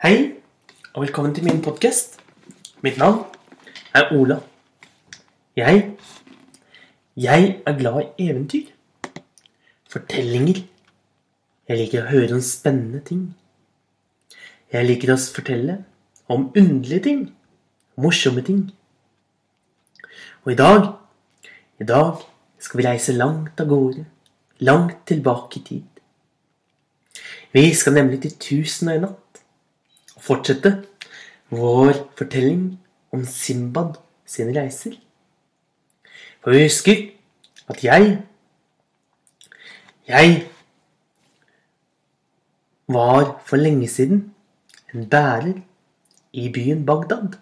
Hei, og velkommen til min podkast. Mitt navn er Ola. Jeg Jeg er glad i eventyr. Fortellinger. Jeg liker å høre om spennende ting. Jeg liker å fortelle om underlige ting. Morsomme ting. Og i dag I dag skal vi reise langt av gårde. Langt tilbake i tid. Vi skal nemlig til Tusen og en natt og fortsette vår fortelling om Simbad sine reiser. For vi husker at jeg Jeg var for lenge siden en bærer i byen Bagdad.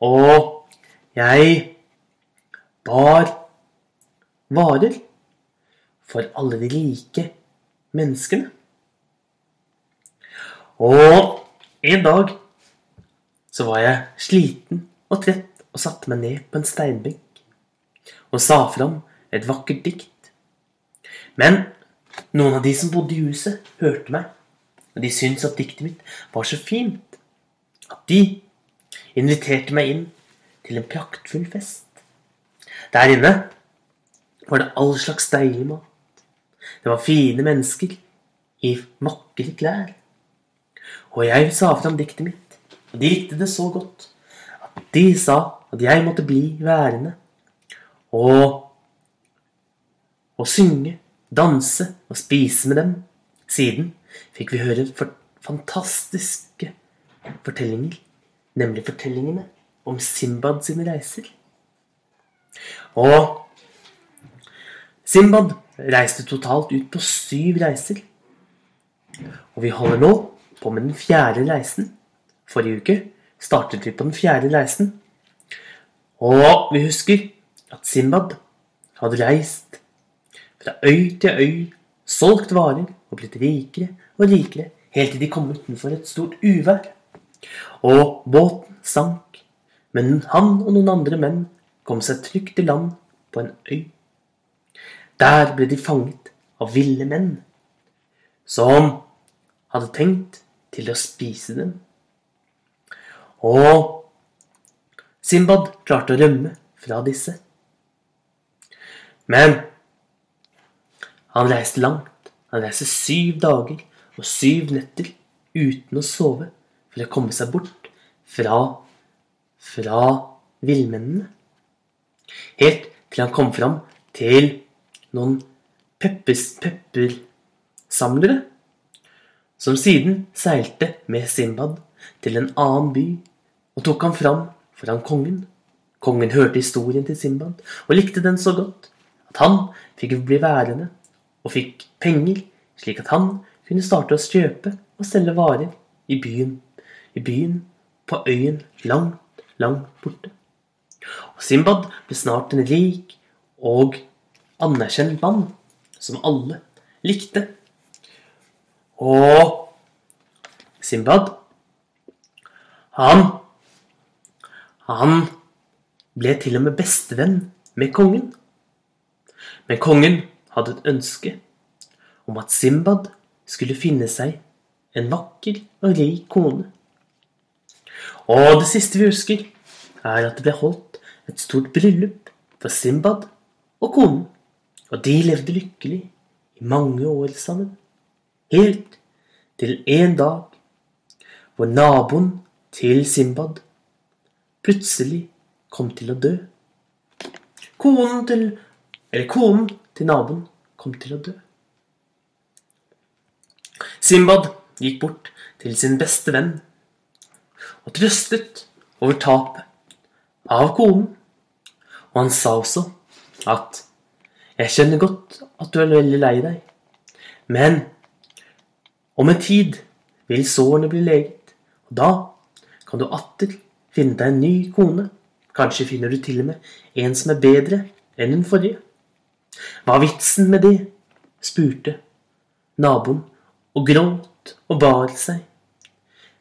Og jeg bar varer for alle de rike menneskene. Og en dag så var jeg sliten og trett og satte meg ned på en steinbenk og sa fram et vakkert dikt. Men noen av de som bodde i huset, hørte meg, og de syntes at diktet mitt var så fint at de inviterte meg inn til en praktfull fest. Der inne var det all slags deilig mat. Det var fine mennesker i vakre klær. Og jeg sa fram diktet mitt, og de likte det så godt at de sa at jeg måtte bli værende og, og synge, danse og spise med dem. Siden fikk vi høre for fantastiske fortellinger, nemlig fortellingene om Simbad sine reiser. Og Simbad reiste totalt ut på syv reiser. Og vi holder nå på med den fjerde reisen. Forrige uke startet vi på den fjerde reisen. Og vi husker at Simbad hadde reist fra øy til øy, solgt varer og blitt rikere og rikere helt til de kom utenfor et stort uvær. Og båten sank, men han og noen andre menn kom seg trygt i land på en øy. Der ble de fanget av ville menn som hadde tenkt til å spise dem. Og Simbad klarte å rømme fra disse. Men han reiste langt. Han reiste syv dager og syv netter uten å sove for å komme seg bort fra fra villmennene. Helt til han kom fram til noen peppers, peppersamlere som siden seilte med Simbad til en annen by og tok ham fram foran kongen. Kongen hørte historien til Simbad og likte den så godt at han fikk bli værende og fikk penger, slik at han kunne starte å kjøpe og selge varer i byen, i byen på øyen langt, langt borte. Og Simbad ble snart en rik og anerkjent mann som alle likte. Og Simbad Han Han ble til og med bestevenn med kongen. Men kongen hadde et ønske om at Simbad skulle finne seg en vakker og rik kone. Og det siste vi husker, er at det ble holdt et stort bryllup for Simbad og konen. Og de levde lykkelig i mange år sammen. Helt til en dag hvor naboen til Simbad plutselig kom til å dø. Konen til Eller konen til naboen kom til å dø. Simbad gikk bort til sin beste venn og trøstet over tapet av konen. Og han sa også at 'Jeg skjønner godt at du er veldig lei deg, men om en tid vil sårene bli leget, og da kan du atter finne deg en ny kone. Kanskje finner du til og med en som er bedre enn den forrige. Hva er vitsen med det? spurte naboen og gråt og bar seg.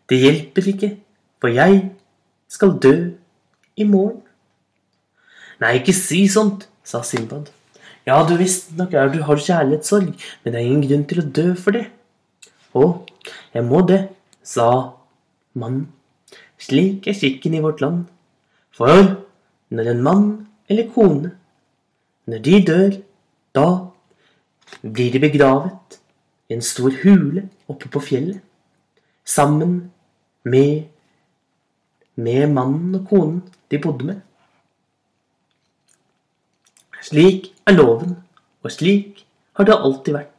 Det hjelper ikke, for jeg skal dø i morgen. Nei, ikke si sånt, sa Simbad. Ja, du visst nok er du har kjærlighetssorg, men det er ingen grunn til å dø for det. Å, jeg må det, sa mannen. Slik er skikken i vårt land. For når en mann eller kone, når de dør, da blir de begravet i en stor hule oppe på fjellet, sammen med, med mannen og konen de bodde med. Slik er loven, og slik har det alltid vært.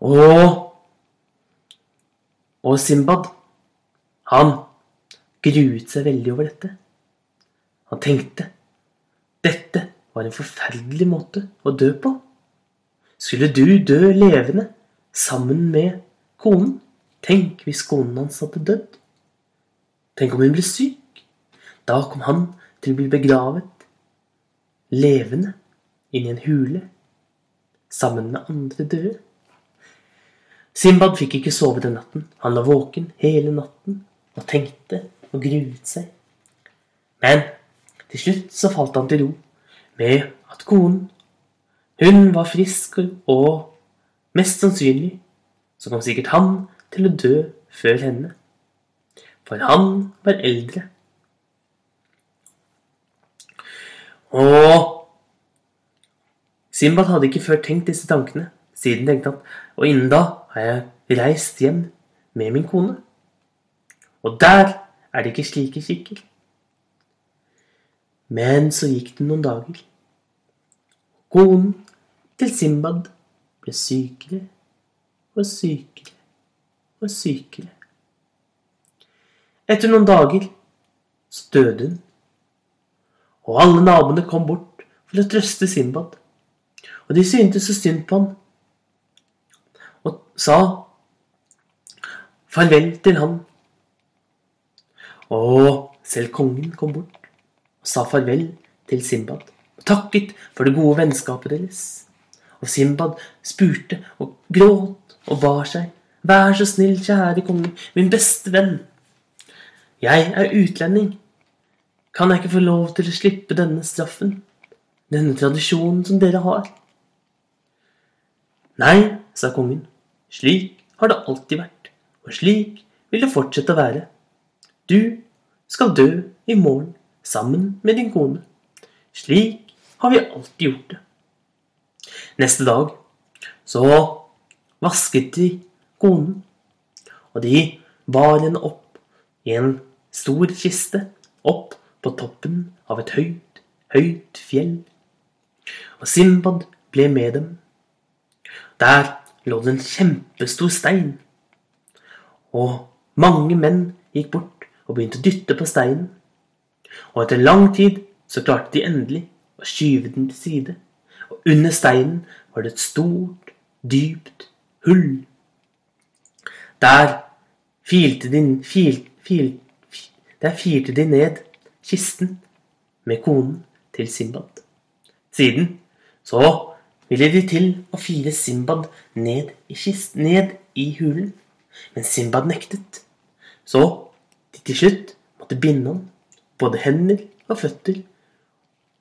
Og Og Simbad, han gruet seg veldig over dette. Han tenkte dette var en forferdelig måte å dø på. Skulle du dø levende sammen med konen? Tenk hvis konen hans hadde dødd. Tenk om hun ble syk? Da kom han til å bli begravet levende inni en hule sammen med andre døde. Simbad fikk ikke sove den natten. Han lå våken hele natten og tenkte og gruet seg. Men til slutt så falt han til ro med at konen, hun var frisk og mest sannsynlig så kom sikkert han til å dø før henne. For han var eldre. Og Simbad hadde ikke før tenkt disse tankene. Siden tenkte han og innen da har jeg reist hjem med min kone. Og der er det ikke slike skikker. Men så gikk det noen dager. Konen til Simbad ble sykere og sykere og sykere. Etter noen dager så døde hun. Og alle naboene kom bort for å trøste Simbad. Og de syntes så synd på han sa farvel til han. Og selv kongen kom bort og sa farvel til Simbad og takket for det gode vennskapet deres. Og Simbad spurte og gråt og bar seg. Vær så snill, kjære konge, min beste venn. Jeg er utlending. Kan jeg ikke få lov til å slippe denne straffen? Denne tradisjonen som dere har? Nei, sa kongen. Slik har det alltid vært, og slik vil det fortsette å være. Du skal dø i morgen sammen med din kone. Slik har vi alltid gjort det. Neste dag så vasket de konen, og de bar henne opp i en stor kiste opp på toppen av et høyt, høyt fjell. Og Simbad ble med dem. Der lå det en kjempestor stein. Og mange menn gikk bort og begynte å dytte på steinen. Og etter lang tid så klarte de endelig å skyve den til side. Og under steinen var det et stort, dypt hull. Der filte de, fil, fil, der filte de ned kisten med konen til Simbad. Siden så ville de til å fire Simbad ned i, kist, ned i hulen, men Simbad nektet. Så de til slutt måtte binde ham, både hender og føtter,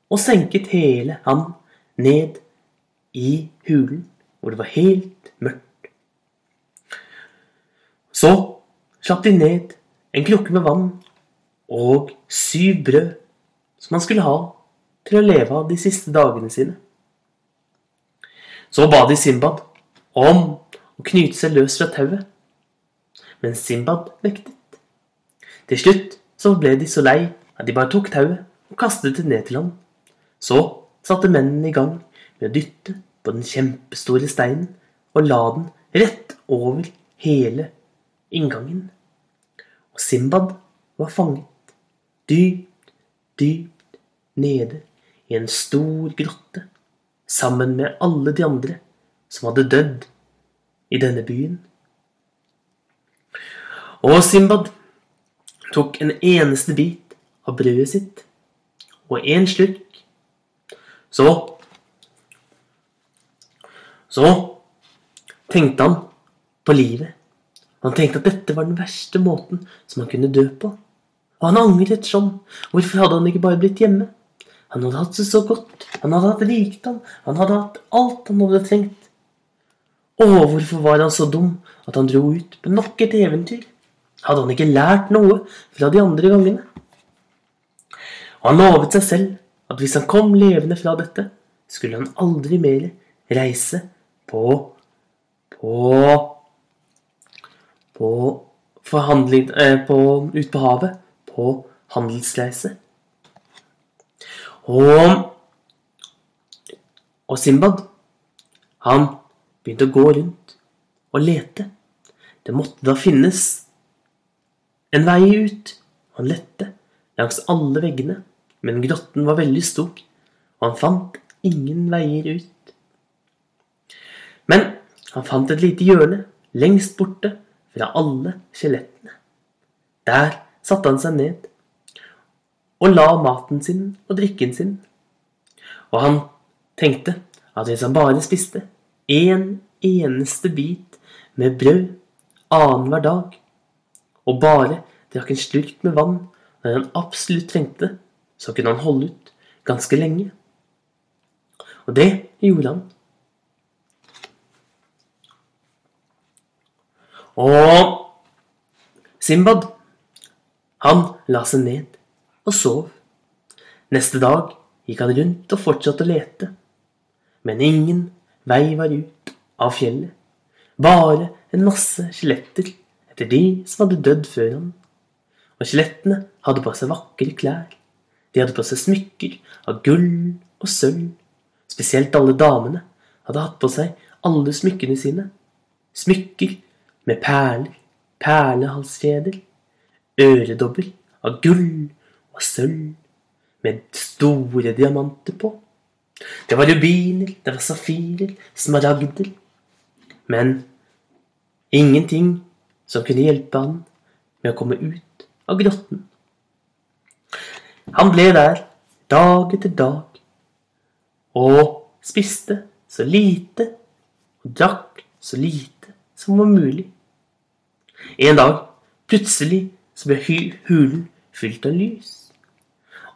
og senket hele han ned i hulen, hvor det var helt mørkt. Så slapp de ned en krukke med vann og syv brød som han skulle ha til å leve av de siste dagene sine. Så ba de Simbad om å knyte seg løs fra tauet, men Simbad nektet. Til slutt så ble de så lei at de bare tok tauet og kastet det ned til ham. Så satte mennene i gang med å dytte på den kjempestore steinen og la den rett over hele inngangen. Og Simbad var fanget dypt, dypt nede i en stor grotte sammen med alle de andre som hadde dødd i denne byen. Og Simbad tok en eneste bit av brødet sitt og en slurk. Så Så tenkte han på livet. Han tenkte at dette var den verste måten som han kunne dø på. Og han angret sånn. Hvorfor hadde han ikke bare blitt hjemme? Han hadde hatt det så godt. Han hadde hatt rikdom. Han hadde hatt alt han hadde trengt. Å, hvorfor var han så dum at han dro ut på nok et eventyr? Hadde han ikke lært noe fra de andre gangene? Og han lovet seg selv at hvis han kom levende fra dette, skulle han aldri mer reise på på på forhandling eh, på, ut på havet på handelsreise. Og og Simbad, han begynte å gå rundt og lete. Det måtte da finnes en vei ut. Han lette langs alle veggene, men grotten var veldig stor, og han fant ingen veier ut. Men han fant et lite hjørne lengst borte fra alle skjelettene. Der satte han seg ned og la maten sin og drikken sin. Og han tenkte at hvis han bare spiste én en eneste bit med brød annenhver dag, og bare drakk en slurk med vann når han absolutt trengte, så kunne han holde ut ganske lenge. Og det gjorde han. Og Simbad, han la seg ned og sov. Neste dag gikk han rundt og fortsatte å lete. Men ingen vei var ut av fjellet. Bare en masse skjeletter etter de som hadde dødd før han. Og skjelettene hadde på seg vakre klær. De hadde på seg smykker av gull og sølv. Spesielt alle damene hadde hatt på seg alle smykkene sine. Smykker med perler, perlehalskjeder, øredobber av gull og sølv med store diamanter på. Det var rubiner, det var safirer, smaragder. Men ingenting som kunne hjelpe han med å komme ut av grotten. Han ble der dag etter dag og spiste så lite og drakk så lite som var mulig. En dag, plutselig, så ble hulen fylt av lys.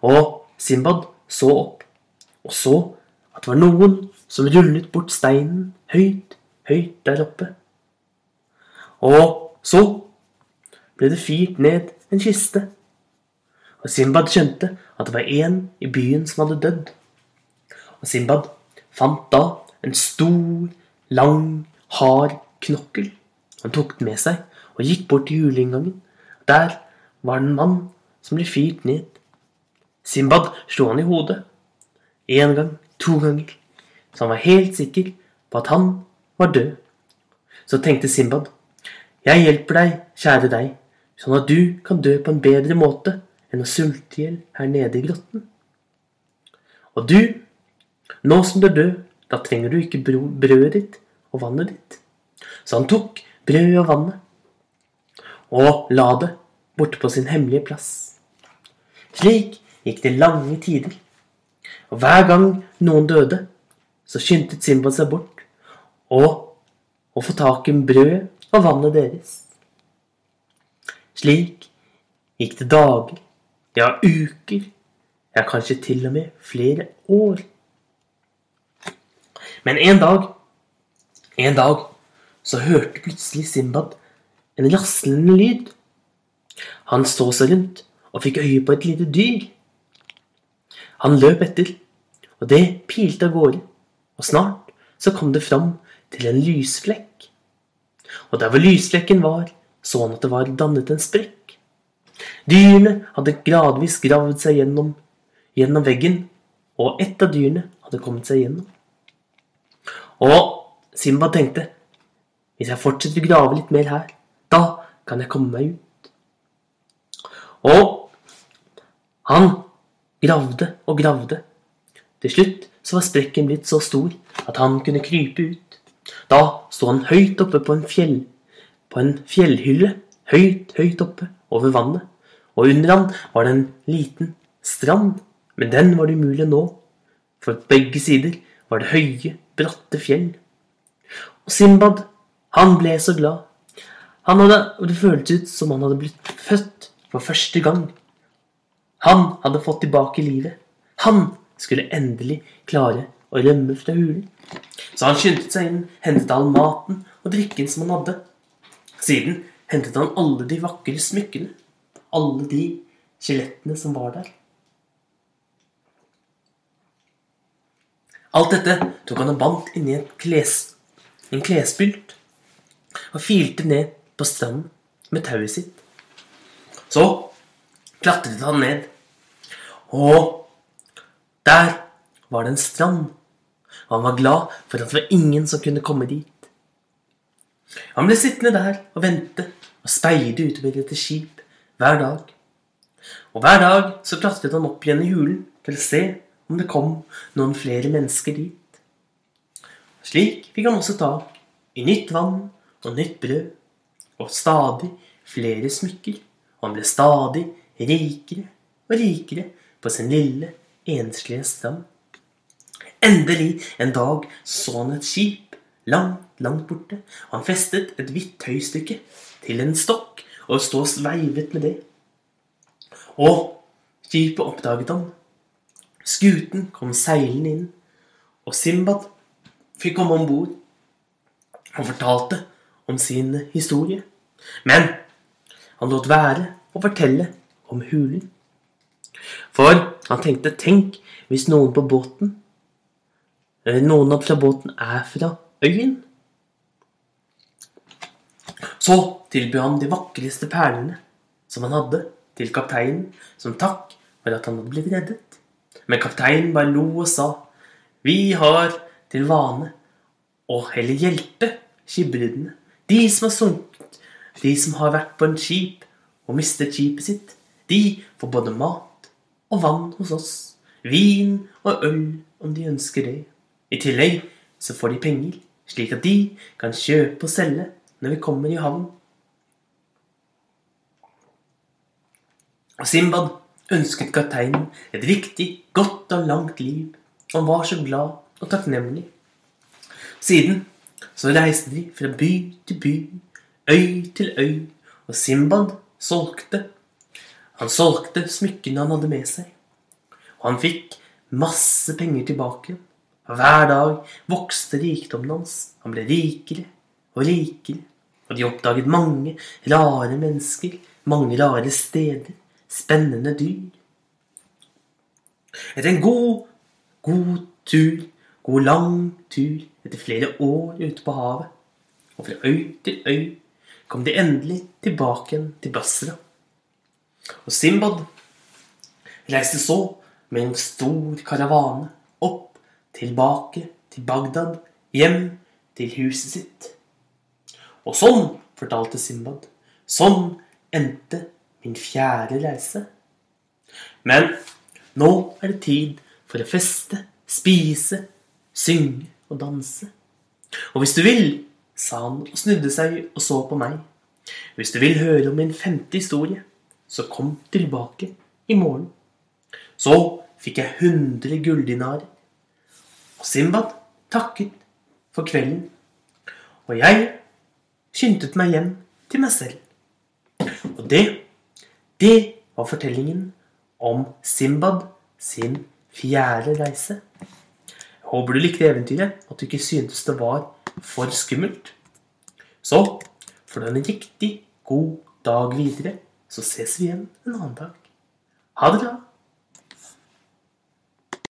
Og Simbad så opp og så at det var noen som rullet bort steinen høyt, høyt der oppe. Og så ble det fyrt ned en kiste, og Simbad skjønte at det var en i byen som hadde dødd. Og Simbad fant da en stor, lang, hard knokkel. Han tok den med seg og gikk bort til juleinngangen. Der var det en mann som ble fyrt ned. Simbad slo han i hodet. Én gang, to ganger. Så han var helt sikker på at han var død. Så tenkte Simbad, jeg hjelper deg, kjære deg, sånn at du kan dø på en bedre måte enn å sulte i hjel her nede i grotten. Og du, nå som du er død, da trenger du ikke brødet ditt og vannet ditt. Så han tok brødet og vannet og la det borte på sin hemmelige plass. Slik gikk det lange tider. Og hver gang noen døde, så skyndte Simba seg bort og å få tak i brødet og vannet deres. Slik gikk det dager, ja uker, ja kanskje til og med flere år. Men en dag, en dag, så hørte plutselig Simbad en raslende lyd. Han så seg rundt og fikk øye på et lite dyr. Han løp etter, og det pilte av gårde, og snart så kom det fram til en lysflekk. Og der hvor lysflekken var, så han at det var dannet en sprekk. Dyrene hadde gradvis gravd seg gjennom, gjennom veggen, og ett av dyrene hadde kommet seg gjennom. Og Simba tenkte hvis jeg fortsetter å grave litt mer her, da kan jeg komme meg ut. Og han gravde og gravde. Til slutt så var sprekken blitt så stor at han kunne krype ut. Da sto han høyt oppe på en fjell, på en fjellhylle, høyt, høyt oppe over vannet. Og under han var det en liten strand, men den var det umulig å nå, for begge sider var det høye, bratte fjell. Og Simbad, han ble så glad. Han hadde, Det føltes ut som han hadde blitt født for første gang. Han hadde fått tilbake livet. Han skulle endelig klare å rømme fra hulen. Så han skyndte seg inn, hentet all maten og drikken som han hadde. Siden hentet han alle de vakre smykkene, alle de skjelettene som var der. Alt dette tok han og bandt inni en, kles, en klesbylt og filte ned på stranden med tauet sitt. Så klatret han ned, og der var det en strand, og han var glad for at det var ingen som kunne komme dit. Han ble sittende der og vente og speide utover etter skip hver dag. Og hver dag så klatret han opp igjen i hulen for å se om det kom noen flere mennesker dit. Slik fikk han også tak i nytt vann og nytt brød og stadig flere smykker, og han ble stadig rikere og rikere på sin lille, enslige stam. Endelig en dag så han et skip langt, langt borte, og han festet et hvitt tøystykke til en stokk og stå og sveivet med det. Og skipet oppdaget han. Skuten kom seilende inn, og Simbad fikk komme om bord. Han fortalte om sin historie, men han lot være å fortelle om hulen. For han tenkte tenk hvis noen på båten eller noen fra båten er fra øyen. Så tilbød han de vakreste perlene som han hadde, til kapteinen som takk for at han hadde blitt reddet. Men kapteinen bare lo og sa, vi har til vane å heller hjelpe skipbruddene, de som har sunket, de som har vært på en skip og mistet skipet sitt, de får både mat og vann hos oss, vin og øl om de ønsker det. I tillegg så får de penger, slik at de kan kjøpe og selge når vi kommer i havn. Og Simbad ønsket kapteinen et riktig godt og langt liv, og var så glad og takknemlig. Siden så reiste de fra by til by, øy til øy, og Simbad solgte. Han solgte smykkene han hadde med seg, og han fikk masse penger tilbake. Hver dag vokste rikdommen hans. Han ble rikere og rikere, og de oppdaget mange rare mennesker, mange rare steder spennende dyr. Etter en god, god tur, god lang tur, etter flere år ute på havet, og fra øy til øy, kom de endelig tilbake igjen til Basra. Og Simbad reiste så med en stor karavane opp, tilbake til Bagdad, hjem til huset sitt. Og sånn, fortalte Simbad, sånn endte min fjerde reise. Men nå er det tid for å feste, spise, synge og danse. Og hvis du vil, sa han og snudde seg og så på meg, hvis du vil høre om min femte historie, så kom tilbake i morgen. Så fikk jeg 100 gulldinarer. Og Simbad takket for kvelden. Og jeg skyndte meg hjem til meg selv. Og det det var fortellingen om Simbad sin fjerde reise. Jeg håper du likte eventyret, at du ikke syntes det var for skummelt. Så får du en riktig god dag videre, så ses vi igjen en annen dag. Ha det bra.